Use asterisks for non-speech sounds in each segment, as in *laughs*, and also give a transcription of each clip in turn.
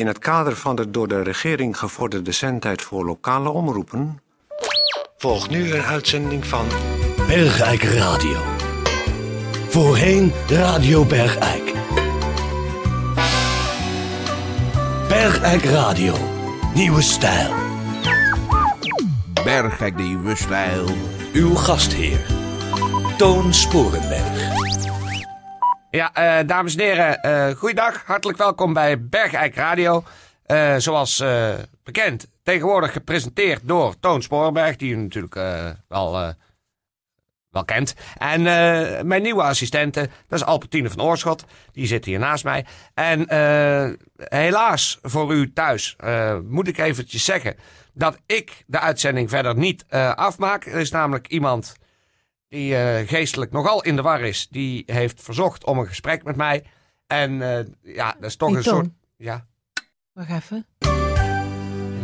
In het kader van de door de regering gevorderde zendtijd voor lokale omroepen... volgt nu een uitzending van... Bergijk Radio. Voorheen Radio Bergijk. Bergijk Radio. Nieuwe stijl. Bergijk nieuwe stijl. Uw gastheer. Toon Sporenberg. Ja, eh, dames en heren, eh goeiedag. Hartelijk welkom bij Bergijk Radio. Eh, zoals bekend, tegenwoordig gepresenteerd door Toon Sporenberg, die u natuurlijk wel, wel kent. En mijn nieuwe assistente, dat is Albertine van Oorschot. Die zit hier naast mij. En helaas voor u thuis moet ik eventjes zeggen dat ik de uitzending verder niet afmaak. Er is namelijk iemand die eh, geestelijk nogal in de war is. Die heeft verzocht om een gesprek met mij. En eh, ja, dat is toch Hey, een soort... Ja, Wacht even.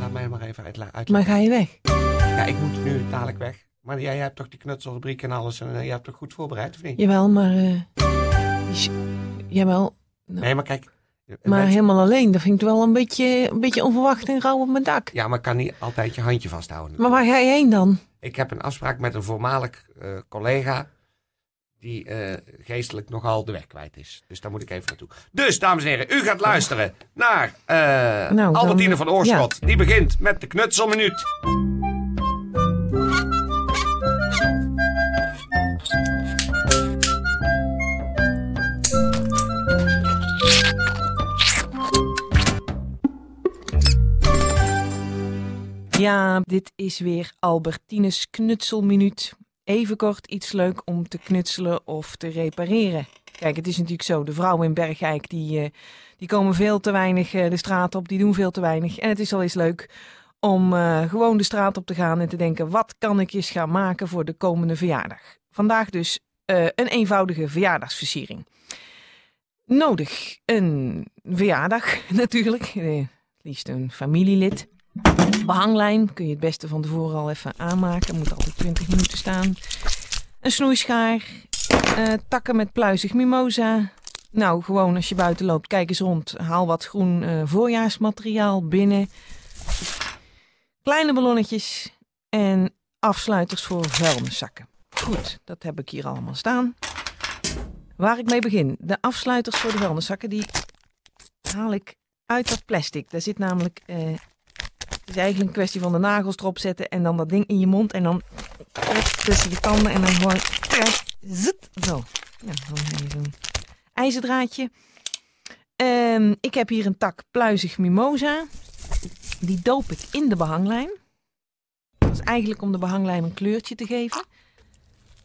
laat mij maar even uitleggen. Maar ga je weg? Ja, ik moet nu dadelijk weg. Maar jij hebt toch die knutselrubriek en alles. En eh, je hebt toch goed voorbereid, of niet? Jawel, maar... jawel, Nee, maar kijk. maar helemaal alleen. Dat vind ik wel een beetje, een beetje onverwacht en rauw op mijn dak. Ja, maar ik kan niet altijd je handje vasthouden. Maar waar ga je heen dan? Ik heb een afspraak met een voormalig eh, collega. Die eh, geestelijk nogal de weg kwijt is. Dus daar moet ik even naartoe. Dus, dames en heren, u gaat luisteren naar eh, Nou, Albertine van Oorschot. Die begint met de knutselminuut. Ja, dit is weer Albertines knutselminuut. Even kort iets leuk om te knutselen of te repareren. Kijk, het is natuurlijk zo, de vrouwen in Bergijk die, eh, die komen veel te weinig eh, de straat op, die doen veel te weinig. En het is al eens leuk om eh, gewoon de straat op te gaan en te denken, wat kan ik eens gaan maken voor de komende verjaardag? Vandaag dus een eenvoudige verjaardagsversiering. Nodig een verjaardag *laughs* natuurlijk, het liefst een familielid. Behanglijn kun je het beste van tevoren al even aanmaken. Moet altijd 20 minuten staan. Een snoeischaar. eh, takken met pluizig mimosa. Nou, gewoon als je buiten loopt, kijk eens rond. Haal wat groen eh, voorjaarsmateriaal binnen. Kleine ballonnetjes. En afsluiters voor vuilniszakken. Goed, dat heb ik hier allemaal staan. Waar ik mee begin. De afsluiters voor de vuilniszakken, die haal ik uit dat plastic. Daar zit namelijk... eh, het is eigenlijk een kwestie van de nagels erop zetten en dan dat ding in je mond en dan tussen je tanden en dan gewoon zit, zo. Dan heb je zo'n ijzerdraadje. Ehm, ik heb hier een tak pluizig mimosa. Die doop ik in de behanglijn. Dat is eigenlijk om de behanglijn een kleurtje te geven.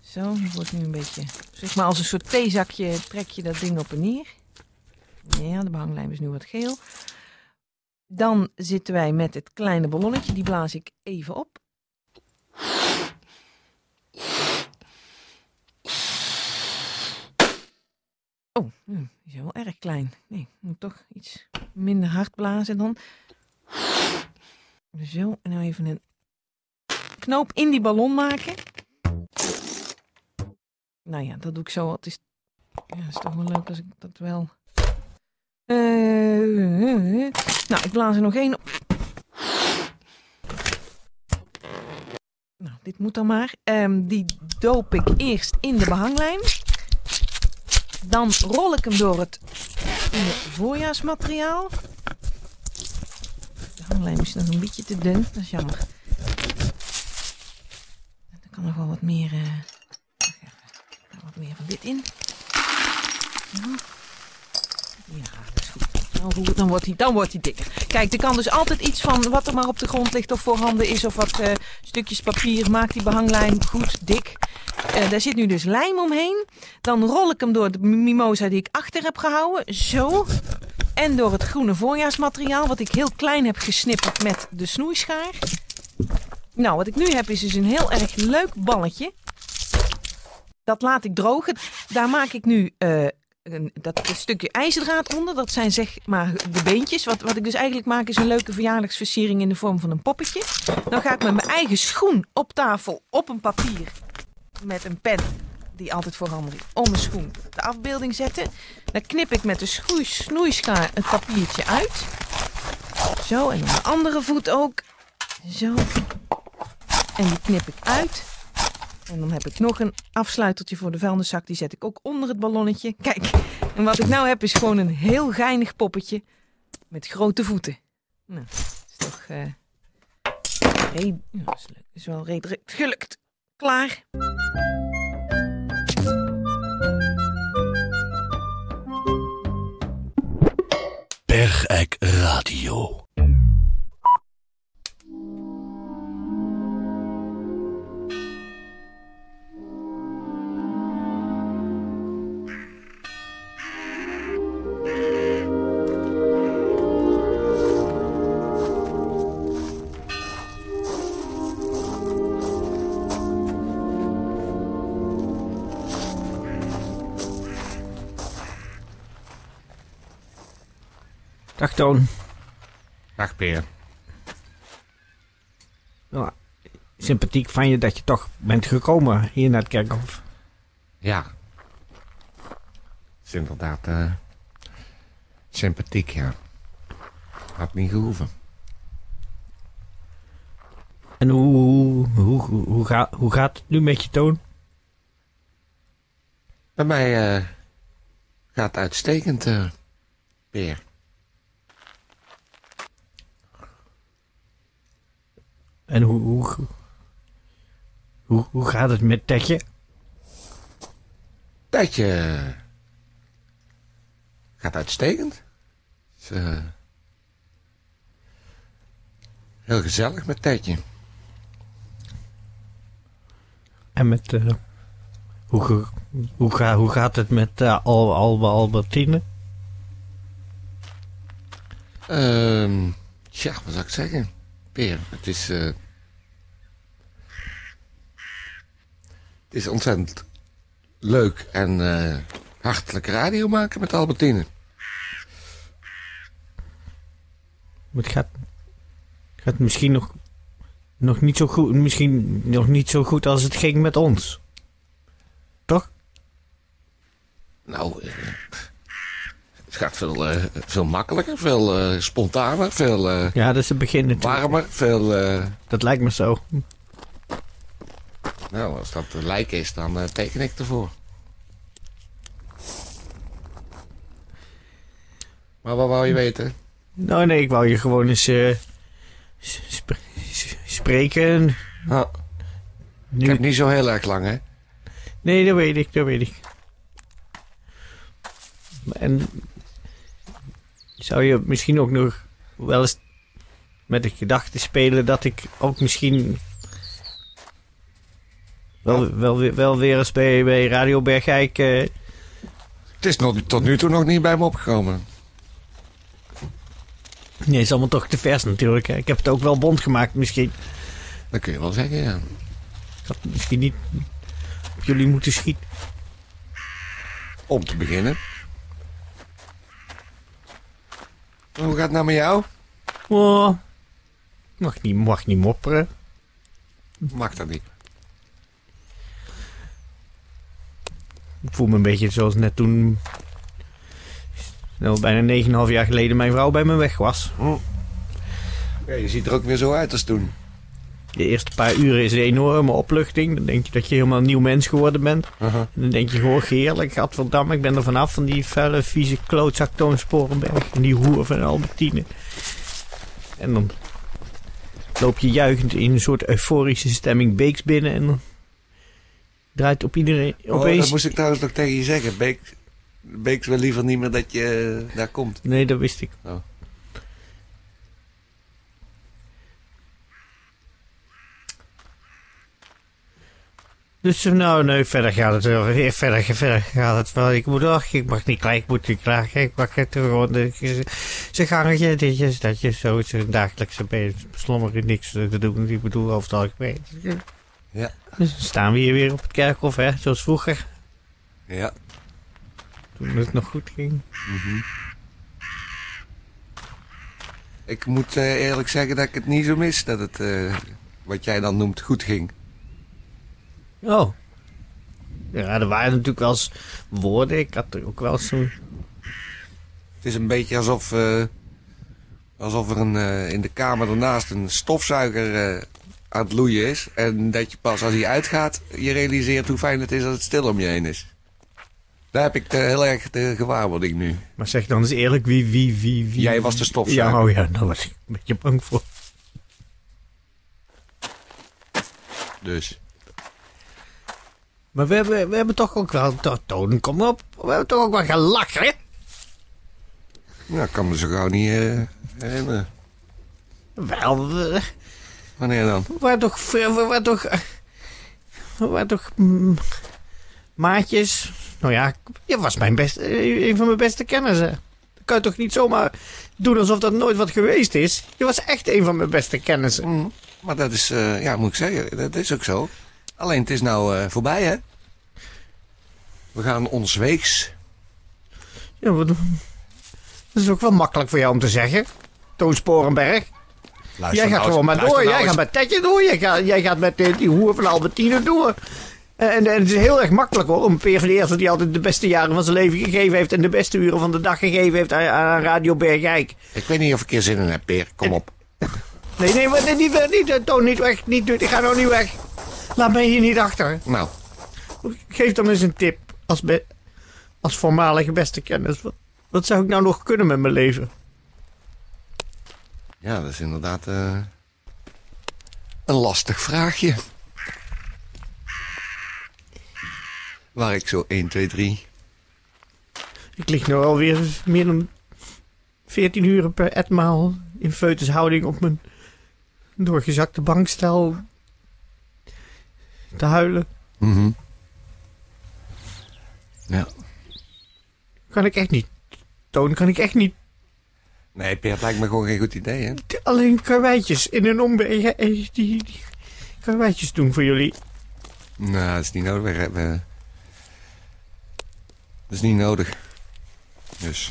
Zo, die wordt nu een beetje, zeg maar als een soort theezakje trek je dat ding op en neer. Ja, de behanglijn is nu wat geel. Dan zitten wij met het kleine ballonnetje. Die blaas ik even op. Oh, hm, die is wel erg klein. Nee, moet toch iets minder hard blazen dan. Zo, en nou even een knoop in die ballon maken. Nou ja, dat doe ik zo. Het is, ja, het is toch wel leuk als ik dat wel... Nou, ik blaas er nog één op. Nou, dit moet dan maar. Ehm, die doop ik eerst in de behanglijn. Dan rol ik hem door het voorjaarsmateriaal. De behanglijn is nog een beetje te dun. Dat is jammer. Er kan nog wel wat meer, eh, wat meer van dit in. Ja, dat is goed. Nou, Dan wordt, hij, dan wordt hij dikker. Kijk, er kan dus altijd iets van wat er maar op de grond ligt of voorhanden is of wat eh, stukjes papier. Maak die behanglijn goed dik. Eh, daar zit nu dus lijm omheen. Dan rol ik hem door de mimosa die ik achter heb gehouden. Zo. En door het groene voorjaarsmateriaal wat ik heel klein heb gesnipperd met de snoeischaar. Nou, wat ik nu heb is dus een heel erg leuk balletje. Dat laat ik drogen. Daar maak ik nu eh, een, dat stukje ijzerdraad onder. Dat zijn zeg maar de beentjes. Wat, wat ik dus eigenlijk maak is een leuke verjaardagsversiering in de vorm van een poppetje. Dan ga ik met mijn eigen schoen op tafel op een papier met een pen die altijd voorhanden is, om mijn schoen de afbeelding zetten. Dan knip ik met de schoei- snoeischaar het papiertje uit. Zo, en dan de andere voet ook. Zo. En die knip ik uit. En dan heb ik nog een afsluitertje voor de vuilniszak. Die zet ik ook onder het ballonnetje. Kijk, en wat ik nou heb is gewoon een heel geinig poppetje met grote voeten. Nou, is toch... ja, is, leuk. is wel redelijk gelukt. Klaar. Bergijk Radio. Toon. Dag Peer. Ja, sympathiek van je dat je toch bent gekomen hier naar het kerkhof. Ja. is inderdaad eh, sympathiek, ja. Had niet gehoeven. En hoe, hoe, hoe, hoe, ga- hoe gaat het nu met je Toon? Bij mij eh, gaat het uitstekend, eh Peer. En hoe, hoe, hoe, hoe gaat het met Tetje? Eh, gaat uitstekend. Is, eh, heel gezellig met Tijdje. En met, eh, hoe, hoe, ga, hoe gaat het met eh, Al, Al, Albertine? Ehm tja, wat zou ik zeggen? Het is... eh, het is ontzettend leuk en eh, hartelijk radio maken met Albertine. Het gaat, gaat misschien nog, nog niet zo goed, misschien nog niet zo goed als het ging met ons. Toch? Nou, eh, het gaat veel, eh, veel makkelijker, veel eh, spontaner, veel eh, Ja, dat is het begin natuurlijk. warmer, veel... Dat lijkt me zo. nou, als dat een lijk is, dan teken ik ervoor. Maar wat wou je weten? Nou nee, ik wou je gewoon eens sp- spreken. Nou, ik heb niet zo heel erg lang, hè? Nee, dat weet ik, dat weet ik. En zou je misschien ook nog wel eens met de gedachte spelen dat ik ook misschien wel, wel, weer- wel weer eens bij, bij Radio Bergijk... eh, Het is nog, tot nu toe nog niet bij me opgekomen. nee, is allemaal toch te vers natuurlijk. hè. Ik heb het ook wel bond gemaakt misschien. Dat kun je wel zeggen, ja. Ik had misschien niet op jullie moeten schieten. Om te beginnen. Hoe gaat het nou met jou? Oh, mag, niet, mag niet mopperen. Mag dat niet. Ik voel me een beetje zoals net toen... Nou, bijna 9,5 jaar geleden mijn vrouw bij me weg was. Ja, je ziet er ook weer zo uit als toen. De eerste paar uren is een enorme opluchting. Dan denk je dat je helemaal een nieuw mens geworden bent. Uh-huh. Dan denk je gewoon heerlijk, gadverdamme, ik ben er vanaf van die vuile, vieze klootzak Toon Sporenberg. En die hoer van Albertine. En dan loop je juichend in een soort euforische stemming Beeks binnen. En dan draait op iedereen Oh, opeens... dat moest ik trouwens nog tegen je zeggen. Beek, Beeks wil liever niet meer dat je eh, daar komt. Nee, dat wist ik. Oh. Dus nou, nee, verder gaat het wel. Verder, verder gaat het wel. Ik moet, ach, ik mag niet klaar, ik moet niet klaar. Ik mag het gewoon, eh, zijn gangetje, ditjes, datjes, zo. Zijn dagelijkse be- beslommeren, niks te doen. Ik bedoel, over het algemeen. Ja. Dus dan staan we hier weer op het kerkhof, hè, zoals vroeger. Ja. Toen het nog goed ging. Ik moet eh, eerlijk zeggen dat ik het niet zo mis dat het, eh, wat jij dan noemt, goed ging. Oh. Ja, er waren natuurlijk wel eens woorden. Ik had er ook wel eens zo'n... Het is een beetje alsof, eh, Alsof er een, eh, in de kamer ernaast een stofzuiger eh, aan het loeien is. En dat je pas als hij uitgaat, je realiseert hoe fijn het is als het stil om je heen is. Daar heb ik de, heel erg de gewaarwording nu. Maar zeg dan eens eerlijk, wie, wie, wie, wie... Jij was de stofzuiger. Ja, oh ja, daar was ik een beetje bang voor. Dus. Maar we hebben, we hebben toch ook wel... to- Toon, kom op. We hebben toch ook wel gelachen, hè? Nou, ik kan me zo gauw niet eh, herinneren. Wel, we, Wanneer dan? we waren toch... We waren toch... eh, We waren toch... mm, maatjes. Nou ja, je was mijn beste, eh, een van mijn beste kennissen. Dat kan je toch niet zomaar doen alsof dat nooit wat geweest is? Je was echt een van mijn beste kennissen. Mm, maar dat is, eh, ja, moet ik zeggen, dat is ook zo. Alleen het is nou eh, voorbij, hè? We gaan ons weeks. Ja, wat, dat is ook wel makkelijk voor jou om te zeggen. Toon Sporenberg. Luister Jij gaat nou gewoon maar eens- door. Jij nou gaat met Tetje door. Jij gaat, jij gaat met eh, die hoer van Albertine door. En, en het is heel erg makkelijk hoor. Om Peer van de Eerste die altijd de beste jaren van zijn leven gegeven heeft. En de beste uren van de dag gegeven heeft aan, aan Radio Bergijk. Ik weet niet of ik er zin in heb, Peer. Kom op. Nee, nee, maar, nee, niet, niet, eh, Toon, niet weg. Niet, ik ga nou niet weg. Laat mij hier niet achter. Nou, Geef dan eens een tip. Als, be- als voormalige beste kennis. Wat, wat zou ik nou nog kunnen met mijn leven? ja, dat is inderdaad eh, een lastig vraagje. Waar ik zo 1, 2, 3. Ik lig nu alweer meer dan 14 uur per etmaal in feutushouding op mijn doorgezakte bankstel te huilen. Mhm. Ja. Kan ik echt niet. Toon, kan ik echt niet. Nee, Peer, het lijkt me gewoon geen goed idee, hè? Alleen karweitjes in een omweg. eh, Die, die karweitjes doen voor jullie. Nou, dat is niet nodig. We. Dat is niet nodig. Dus,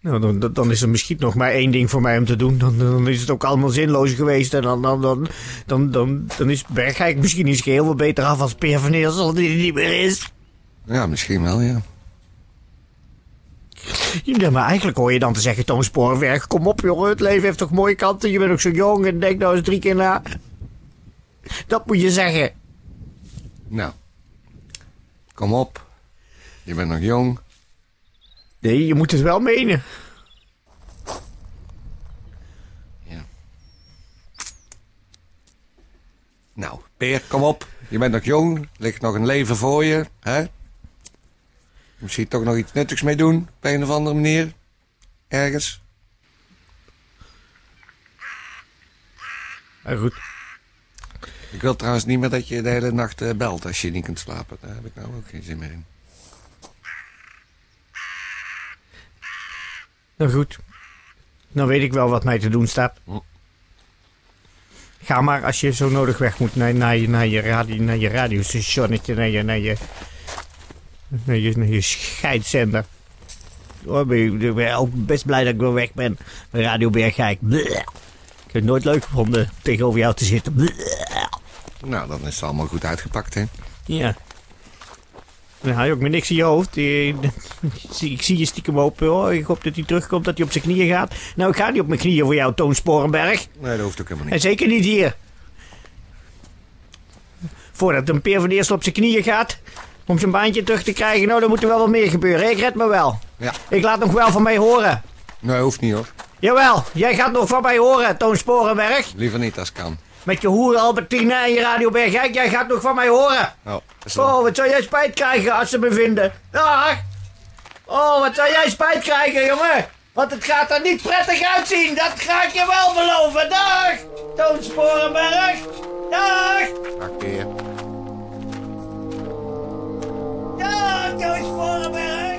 Nou, dan- dan, is er misschien nog maar één ding voor mij om te doen. Dan, dan is het ook allemaal zinloos geweest. En dan, dan, dan, dan, dan, dan is Bergijk misschien niet geheel wat beter af als Peer van Eersel die er niet meer is. ja, misschien wel, ja. Ja, maar eigenlijk hoor je dan te zeggen, Toon Sporenberg, kom op jongen, het leven heeft toch mooie kanten. Je bent ook zo jong en denk nou eens drie keer na. Dat moet je zeggen. Nou. Kom op. Je bent nog jong. Nee, je moet het wel menen. Nou, Peer, kom op. Je bent nog jong. Er ligt nog een leven voor je, hè? Misschien toch nog iets nuttigs mee doen, op een of andere manier. Ergens. Maar goed, Ik wil trouwens niet meer dat je de hele nacht eh, belt als je niet kunt slapen. Daar heb ik nou ook geen zin meer in. Nou goed. Dan weet ik wel wat mij te doen staat. Hm. Ga maar als je zo nodig weg moet naar, naar, je, naar, je, radio, naar je radiostationnetje, naar je, naar je, naar je, naar je scheidzender. Oh, ben ik ben ook best blij dat ik wel weg ben. Radio Bergijk. Bleh. Ik heb het nooit leuk gevonden tegenover jou te zitten. Bleh. Nou, dan is het allemaal goed uitgepakt, hè? Ja. Dan haal je ook met niks in je hoofd. *laughs* Ik zie je stiekem open hoor. Ik hoop dat hij terugkomt, dat hij op zijn knieën gaat. Nou, ik ga niet op mijn knieën voor jou, Toon Sporenberg. Nee, dat hoeft ook helemaal En niet. zeker niet hier. Voordat een peer van eerst op zijn knieën gaat... om zijn baantje terug te krijgen, nou, dan moet er wel wat meer gebeuren. Ik red me wel. Ja. Ik laat nog wel van mij horen. Nee, hoeft niet, hoor. Jawel, jij gaat nog van mij horen, Toon Sporenberg. Liever niet als kan. Met je hoer Albertina en je Radioberg, jij gaat nog van mij horen. Oh, oh wat zou jij spijt krijgen als ze me vinden? Dag! Oh, wat zou jij spijt krijgen, jongen? Want het gaat er niet prettig uitzien, dat ga ik je wel beloven. Dag! Toon Sporenberg! Dag! Dag, Dag, Toon Sporenberg!